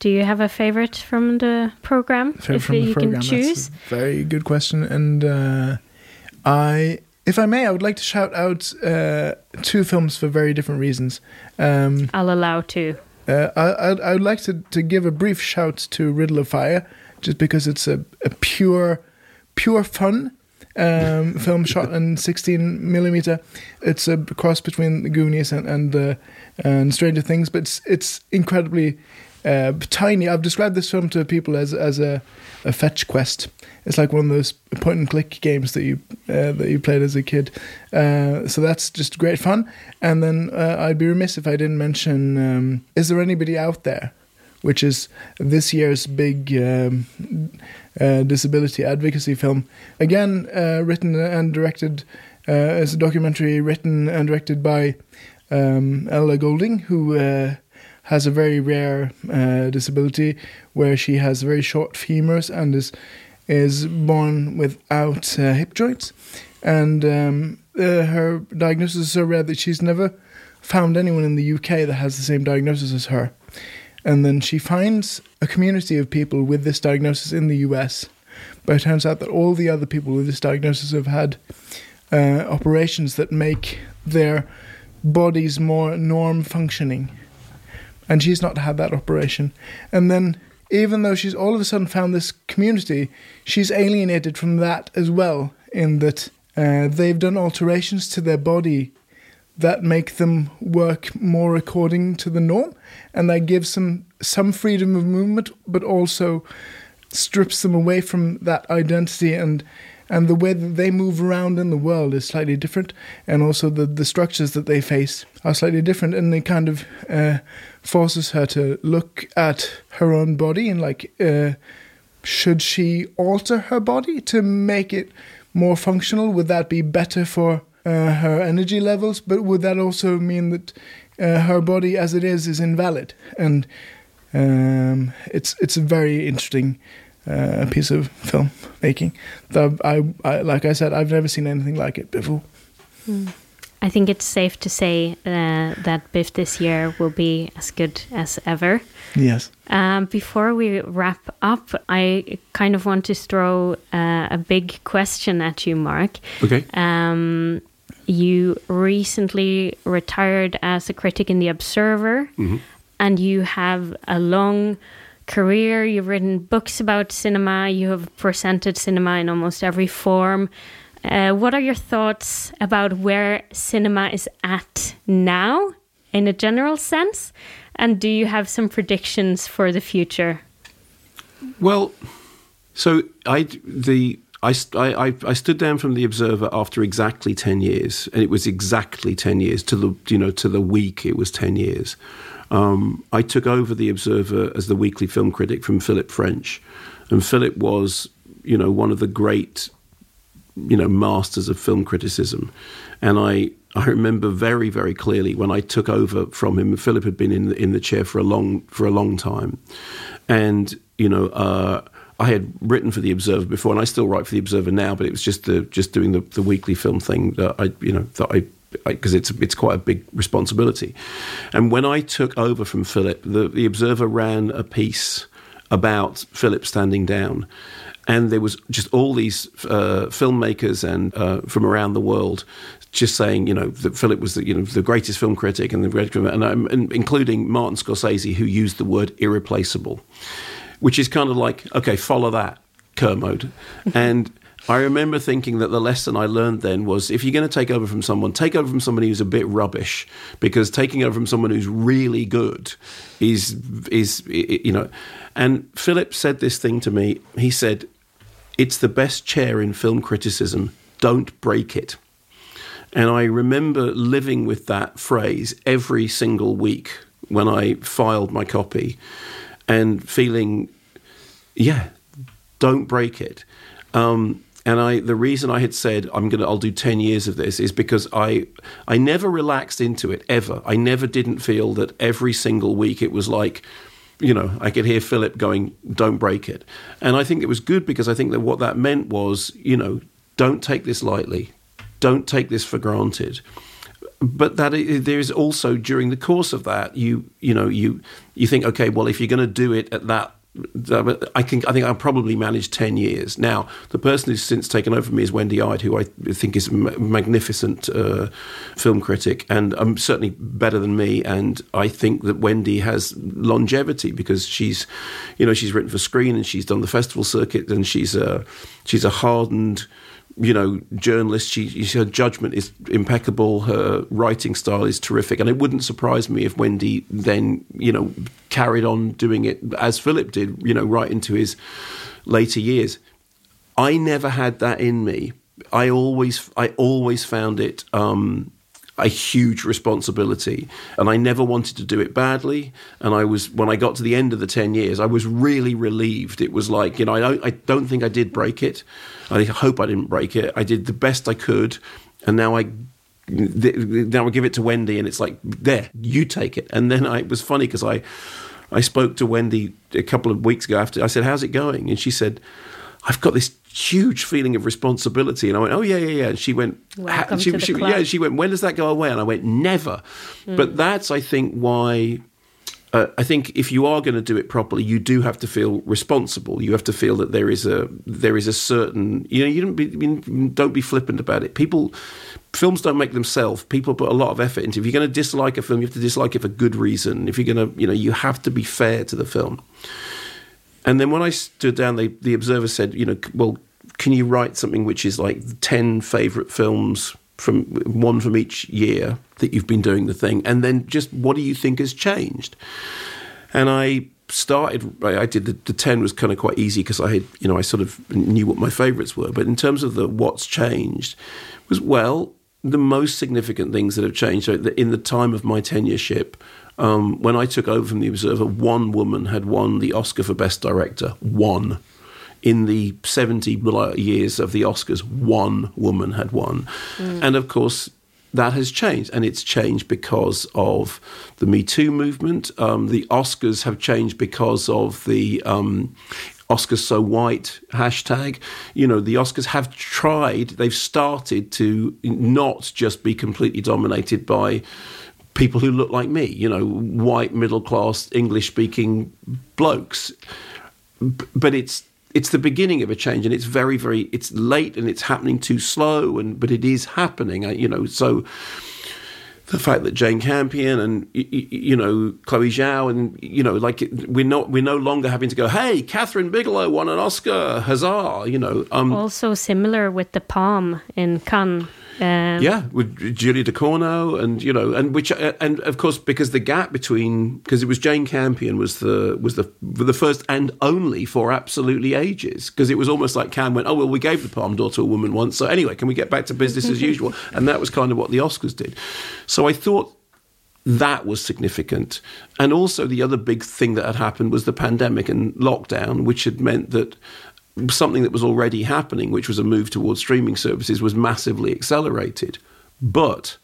Do you have a favorite from the program? Favorite if from you the program, can choose. very good question, and uh, I, if I may, I would like to shout out uh, two films for very different reasons. Um, I'll allow two. Uh, I, I, would like to, to give a brief shout to Riddle of Fire, just because it's a, a pure, pure fun um, film shot in 16 millimeter. It's a cross between the Goonies and and, uh, and Stranger Things, but it's, it's incredibly uh, tiny. I've described this film to people as as a, a fetch quest. It's like one of those point and click games that you uh, that you played as a kid. Uh, so that's just great fun. And then uh, I'd be remiss if I didn't mention: um, Is there anybody out there? Which is this year's big um, uh, disability advocacy film. Again, uh, written and directed as a documentary, written and directed by um, Ella Glendining, who has a very rare uh, disability where she has very short femurs and is is born without uh, hip joints, and um, uh, her diagnosis is so rare that she's never found anyone in the UK that has the same diagnosis as her. And then she finds a community of people with this diagnosis in the US, but it turns out that all the other people with this diagnosis have had uh, operations that make their bodies more norm functioning and she's not had that operation. And then, even though she's all of a sudden found this community, she's alienated from that as well, in that uh, they've done alterations to their body that make them work more according to the norm, and that gives them some freedom of movement, but also strips them away from that identity and and the way that they move around in the world is slightly different, and also the the structures that they face are slightly different, and they kind of uh, forces her to look at her own body and like, uh, should she alter her body to make it more functional? Would that be better for uh, her energy levels? But would that also mean that uh, her body as it is is invalid? And um, it's it's a very interesting uh, piece of filmmaking. That I, I, like I said, I've never seen anything like it before. Mm. I think it's safe to say uh, that Biff this year will be as good as ever. Yes. Um, before we wrap up, I kind of want to throw uh, a big question at you, Mark. Okay. Um, you recently retired as a critic in The Observer, and you have a long career. You've written books about cinema, you have presented cinema in almost every form. Uh, what are your thoughts about where cinema is at now in a general sense? And do you have some predictions for the future? Well, so I the I, I, I- stood down from the Observer after exactly ten years, and it was exactly ten years to the you know to the week. It was ten years. Um, I took over the Observer as the weekly film critic from Philip French, and Philip was you know one of the great you know masters of film criticism, and I I remember very very clearly when I took over from him. Philip had been in the, in the chair for a long for a long time, and you know. Uh, I had written for the Observer before, and I still write for the Observer now. But it was just the just doing the, the weekly film thing that I you know that I because it's it's quite a big responsibility. And when I took over from Philip, the, the Observer ran a piece about Philip standing down, and there was just all these uh, filmmakers and uh, from around the world just saying, you know, that Philip was the you know the greatest film critic and the greatest, and, um, and including Martin Scorsese, who used the word irreplaceable, which is kind of like, okay, follow that, Kermode, and. I remember thinking that the lesson I learned then was if you're going to take over from someone, take over from somebody who's a bit rubbish, because taking over from someone who's really good is is you know. And Philip said this thing to me. He said, "It's the best chair in film criticism. Don't break it." And I remember living with that phrase every single week when I filed my copy, and feeling, yeah, don't break it. Um, and I, the reason I had said I'm gonna, I'll do ten years of this is because I, I never relaxed into it ever. I never didn't feel that every single week it was like, you know, I could hear Philip going, "Don't break it," and I think it was good because I think that what that meant was, you know, don't take this lightly, don't take this for granted. But that there is also during the course of that, you you know, you you think, okay, well, if you're going to do it at that I think I think I'll probably manage ten years. Now, the person who's since taken over from me is Wendy Ide, who I think is a magnificent uh, film critic, and um, certainly better than me. And I think that Wendy has longevity because she's, you know, she's written for screen and she's done the festival circuit, and she's a she's a hardened you know, journalist. She, her judgment is impeccable. Her writing style is terrific, and it wouldn't surprise me if Wendy then, you know, carried on doing it as Philip did, you know, right into his later years. I never had that in me. I always, I always found it. Um, a huge responsibility and I never wanted to do it badly. And I was when I got to the end of the 10 years I was really relieved. It was like you know I don't, I don't think I did break it. I hope I didn't break it. I did the best I could and now I now I give it to Wendy and it's like there you take it. And then I, it was funny because I I spoke to Wendy a couple of weeks ago after I said how's it going? And she said I've got this huge feeling of responsibility. And I went, oh yeah, yeah, yeah. And she went, Welcome she, to the she, club. yeah. She went, when does that go away? And I went, never. Hmm. But that's, I think, why. Uh, I think if you are going to do it properly, you do have to feel responsible. You have to feel that there is a there is a certain you know you don't be don't be flippant about it. People, films don't make themselves. People put a lot of effort into. If you're going to dislike a film, you have to dislike it for good reason. If you're going to, you know, you have to be fair to the film. And then when I stood down, they, the observer said, you know, well, can you write something which is like 10 favourite films from one from each year that you've been doing the thing? And then just what do you think has changed? And I started, I did the, the 10 was kind of quite easy because I had, you know, I sort of knew what my favourites were. But in terms of the what's changed, was well, the most significant things that have changed in the time of my tenureship, um, when I took over from the Observer, one woman had won the Oscar for Best Director. One. In the 70 years of the Oscars, one woman had won. And of course, that has changed. And it's changed because of the Me Too movement. Um, the Oscars have changed because of the. Um, Oscars so white hashtag. You know, the Oscars have tried, they've started to not just be completely dominated by people who look like me, you know, white, middle class, English speaking blokes. But it's it's the beginning of a change, and it's very, very it's late and it's happening too slow, and but it is happening. You know, so the fact that Jane Campion and you know Chloe Zhao and you know like we're not we're no longer having to go hey Kathryn Bigelow won an Oscar huzzah you know um, also similar with the Palm in Cannes um, yeah, with Julia Ducournau, and you know, and which, uh, and of course, because the gap between, because it was Jane Campion was the was the the first and only for absolutely ages, because it was almost like Cam went, oh well, we gave the Palme d'Or to a woman once, so anyway, can we get back to business as usual? And that was kind of what the Oscars did. So I thought that was significant. And also, the other big thing that had happened was the pandemic and lockdown, which had meant that something that was already happening, which was a move towards streaming services, was massively accelerated. But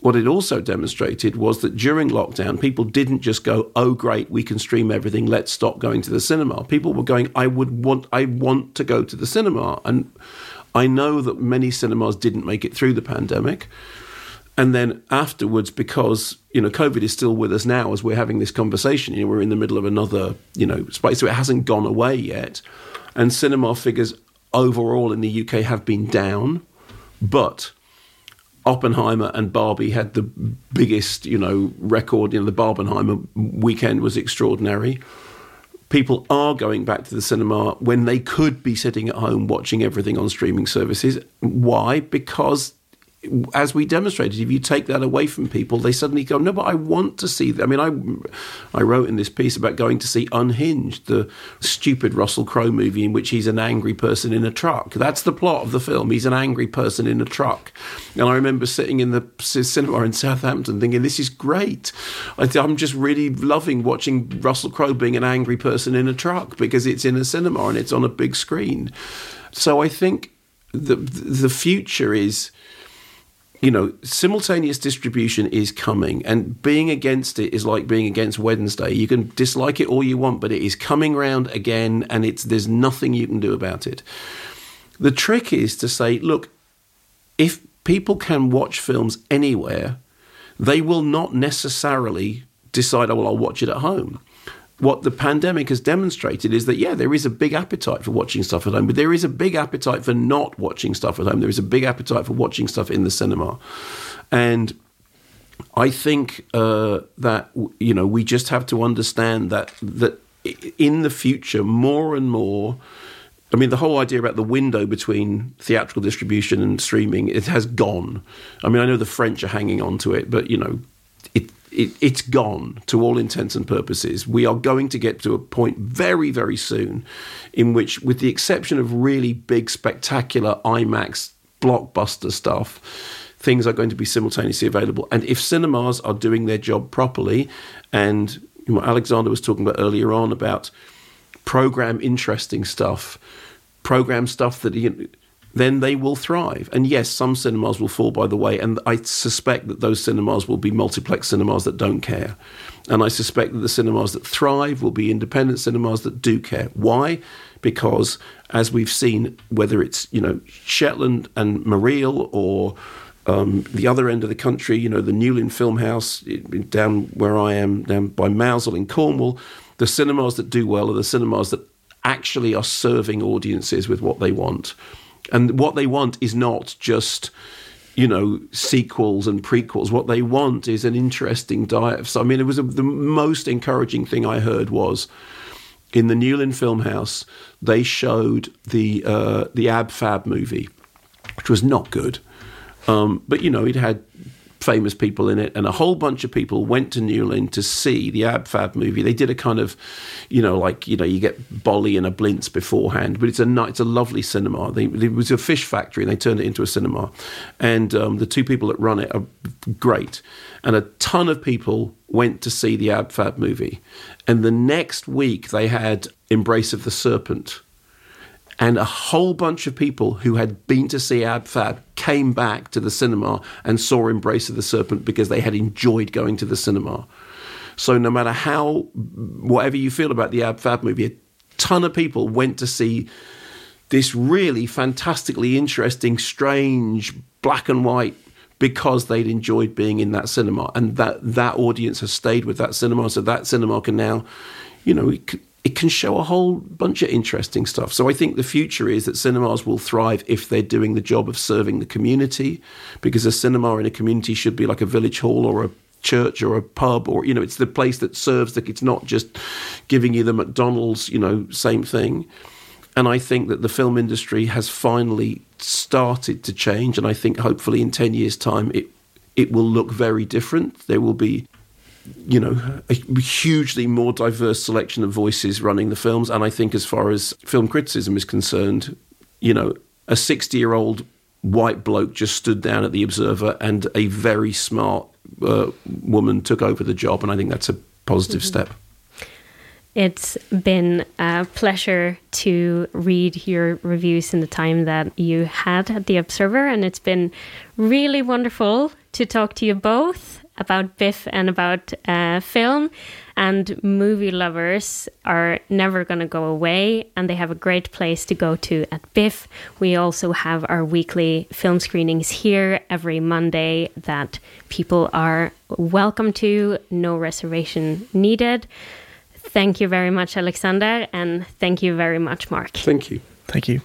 what it also demonstrated was that during lockdown, people didn't just go, "Oh, great, we can stream everything. Let's stop going to the cinema." People were going, "I would want, I want to go to the cinema," and I know that many cinemas didn't make it through the pandemic. And then afterwards, because you know COVID is still with us now as we're having this conversation, you know, we're in the middle of another you know space, so it hasn't gone away yet. And cinema figures overall in the UK have been down, but Oppenheimer and Barbie had the biggest, you know, record. You know, the Barbenheimer weekend was extraordinary. People are going back to the cinema when they could be sitting at home watching everything on streaming services. Why? Because as we demonstrated, if you take that away from people, they suddenly go, "No, but I want to see." I mean, I I wrote in this piece about going to see Unhinged, the stupid Russell Crowe movie in which he's an angry person in a truck. That's the plot of the film. He's an angry person in a truck, and I remember sitting in the cinema in Southampton thinking, "This is great." I, I'm just really loving watching Russell Crowe being an angry person in a truck because it's in a cinema and it's on a big screen. So I think the the future is you know, simultaneous distribution is coming, and being against it is like being against Wednesday. You can dislike it all you want, but it is coming round again, and it's there's nothing you can do about it. The trick is to say, look, if people can watch films anywhere, they will not necessarily decide, oh, well, I'll watch it at home what the pandemic has demonstrated is that, yeah, there is a big appetite for watching stuff at home, but there is a big appetite for not watching stuff at home. There is a big appetite for watching stuff in the cinema. And I think uh, that, you know, we just have to understand that, that in the future, more and more, I mean, the whole idea about the window between theatrical distribution and streaming, it has gone. I mean, I know the French are hanging on to it, but, you know, it, it, it's gone to all intents and purposes. We are going to get to a point very, very soon in which, with the exception of really big, spectacular IMAX blockbuster stuff, things are going to be simultaneously available. And if cinemas are doing their job properly, and what Alexander was talking about earlier on about program interesting stuff, program stuff that you then they will thrive. And yes, some cinemas will fall by the way, and I suspect that those cinemas will be multiplex cinemas that don't care. And I suspect that the cinemas that thrive will be independent cinemas that do care. Why? Because as we've seen, whether it's you know Shetland and Mareel or um, the other end of the country, you know the Newlyn Film House down where I am, down by Mousehole in Cornwall, the cinemas that do well are the cinemas that actually are serving audiences with what they want. And what they want is not just you know sequels and prequels. What they want is an interesting diet so i mean it was a, the most encouraging thing i heard was in the newlyn filmhouse they showed the uh, the ab fab movie which was not good. Um, but you know it had famous people in it, and a whole bunch of people went to Newlyn to see the Ab Fab movie. They did a kind of, you know, like you know, you get Bolly and a Blintz beforehand, but it's a it's a lovely cinema. They, it was a fish factory, and they turned it into a cinema. And um, the two people that run it are great, and a ton of people went to see the Ab Fab movie. And the next week, they had Embrace of the Serpent and a whole bunch of people who had been to see Ab Fab came back to the cinema and saw Embrace of the Serpent because they had enjoyed going to the cinema. So no matter how, whatever you feel about the Ab Fab movie, a ton of people went to see this really fantastically interesting, strange black and white because they'd enjoyed being in that cinema, and that that audience has stayed with that cinema. So that cinema can now, you know, it, it can show a whole bunch of interesting stuff. So I think the future is that cinemas will thrive if they're doing the job of serving the community, because a cinema in a community should be like a village hall or a church or a pub or you know it's the place that serves that it's not just giving you the McDonald's you know same thing and I think that the film industry has finally started to change. And I think hopefully in 10 years' time, it, it will look very different. There will be, you know, a hugely more diverse selection of voices running the films. And I think as far as film criticism is concerned, you know, a 60 year old white bloke just stood down at the Observer and a very smart uh, woman took over the job. And I think that's a positive mm-hmm. step. It's been a pleasure to read your reviews in the time that you had at The Observer, and it's been really wonderful to talk to you both about Biff and about uh, film. And movie lovers are never going to go away, and they have a great place to go to at Biff. We also have our weekly film screenings here every Monday that people are welcome to, no reservation needed. Thank you very much, Alexander, and thank you very much, Mark. Thank you. Thank you.